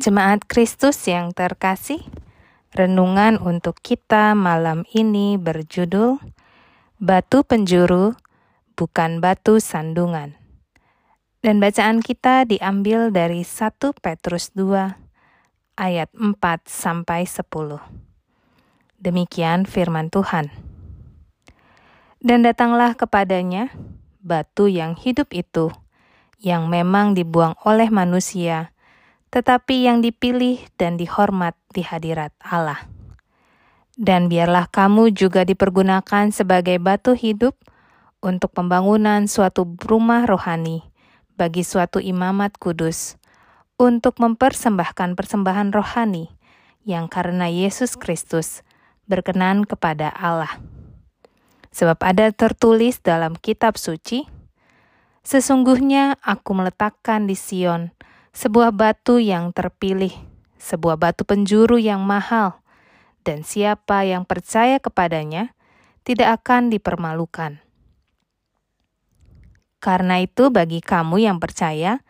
Jemaat Kristus yang terkasih, renungan untuk kita malam ini berjudul Batu Penjuru Bukan Batu Sandungan. Dan bacaan kita diambil dari 1 Petrus 2 ayat 4 sampai 10. Demikian firman Tuhan. Dan datanglah kepadanya batu yang hidup itu, yang memang dibuang oleh manusia, tetapi yang dipilih dan dihormat di hadirat Allah. Dan biarlah kamu juga dipergunakan sebagai batu hidup untuk pembangunan suatu rumah rohani bagi suatu imamat kudus, untuk mempersembahkan persembahan rohani yang karena Yesus Kristus berkenan kepada Allah. Sebab ada tertulis dalam kitab suci, Sesungguhnya aku meletakkan di Sion sebuah batu yang terpilih, sebuah batu penjuru yang mahal, dan siapa yang percaya kepadanya tidak akan dipermalukan. Karena itu, bagi kamu yang percaya,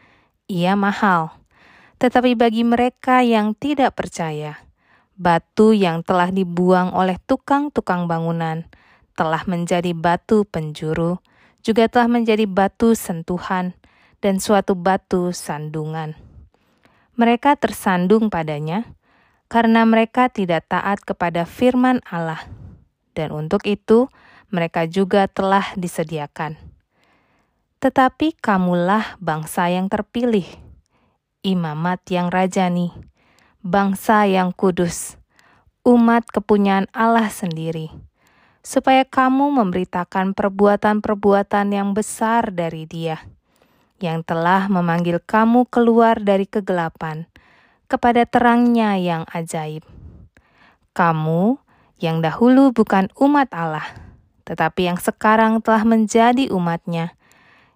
ia mahal, tetapi bagi mereka yang tidak percaya, batu yang telah dibuang oleh tukang-tukang bangunan telah menjadi batu penjuru, juga telah menjadi batu sentuhan dan suatu batu sandungan. Mereka tersandung padanya karena mereka tidak taat kepada firman Allah, dan untuk itu mereka juga telah disediakan. Tetapi kamulah bangsa yang terpilih, imamat yang rajani, bangsa yang kudus, umat kepunyaan Allah sendiri, supaya kamu memberitakan perbuatan-perbuatan yang besar dari Dia yang telah memanggil kamu keluar dari kegelapan kepada terangnya yang ajaib. Kamu yang dahulu bukan umat Allah, tetapi yang sekarang telah menjadi umatnya,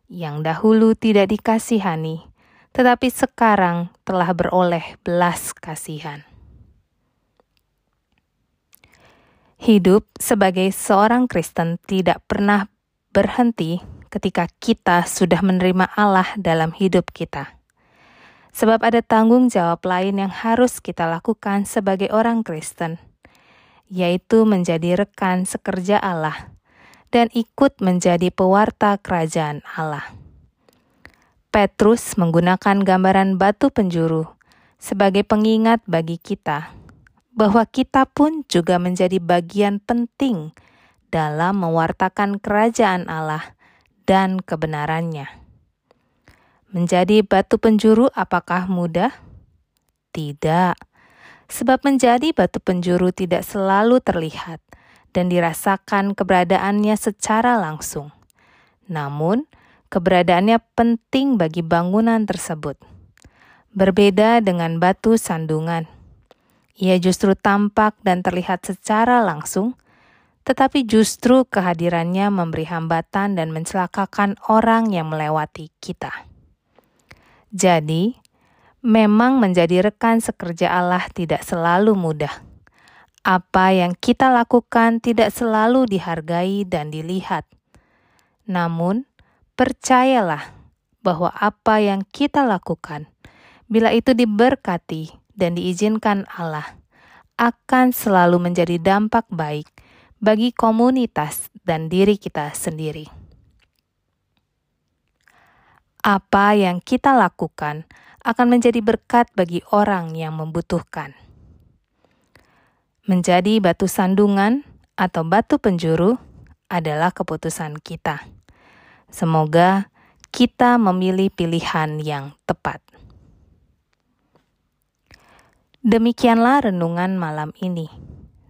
yang dahulu tidak dikasihani, tetapi sekarang telah beroleh belas kasihan. Hidup sebagai seorang Kristen tidak pernah berhenti ketika kita sudah menerima Allah dalam hidup kita. Sebab ada tanggung jawab lain yang harus kita lakukan sebagai orang Kristen, yaitu menjadi rekan sekerja Allah dan ikut menjadi pewarta kerajaan Allah. Petrus menggunakan gambaran batu penjuru sebagai pengingat bagi kita bahwa kita pun juga menjadi bagian penting dalam mewartakan kerajaan Allah dan kebenarannya. Menjadi batu penjuru apakah mudah? Tidak, sebab menjadi batu penjuru tidak selalu terlihat dan dirasakan keberadaannya secara langsung. Namun, keberadaannya penting bagi bangunan tersebut. Berbeda dengan batu sandungan, ia justru tampak dan terlihat secara langsung, tetapi justru kehadirannya memberi hambatan dan mencelakakan orang yang melewati kita. Jadi, memang menjadi rekan sekerja Allah tidak selalu mudah. Apa yang kita lakukan tidak selalu dihargai dan dilihat. Namun, percayalah bahwa apa yang kita lakukan, bila itu diberkati dan diizinkan Allah, akan selalu menjadi dampak baik bagi komunitas dan diri kita sendiri. Apa yang kita lakukan akan menjadi berkat bagi orang yang membutuhkan. Menjadi batu sandungan atau batu penjuru adalah keputusan kita. Semoga kita memilih pilihan yang tepat. Demikianlah renungan malam ini.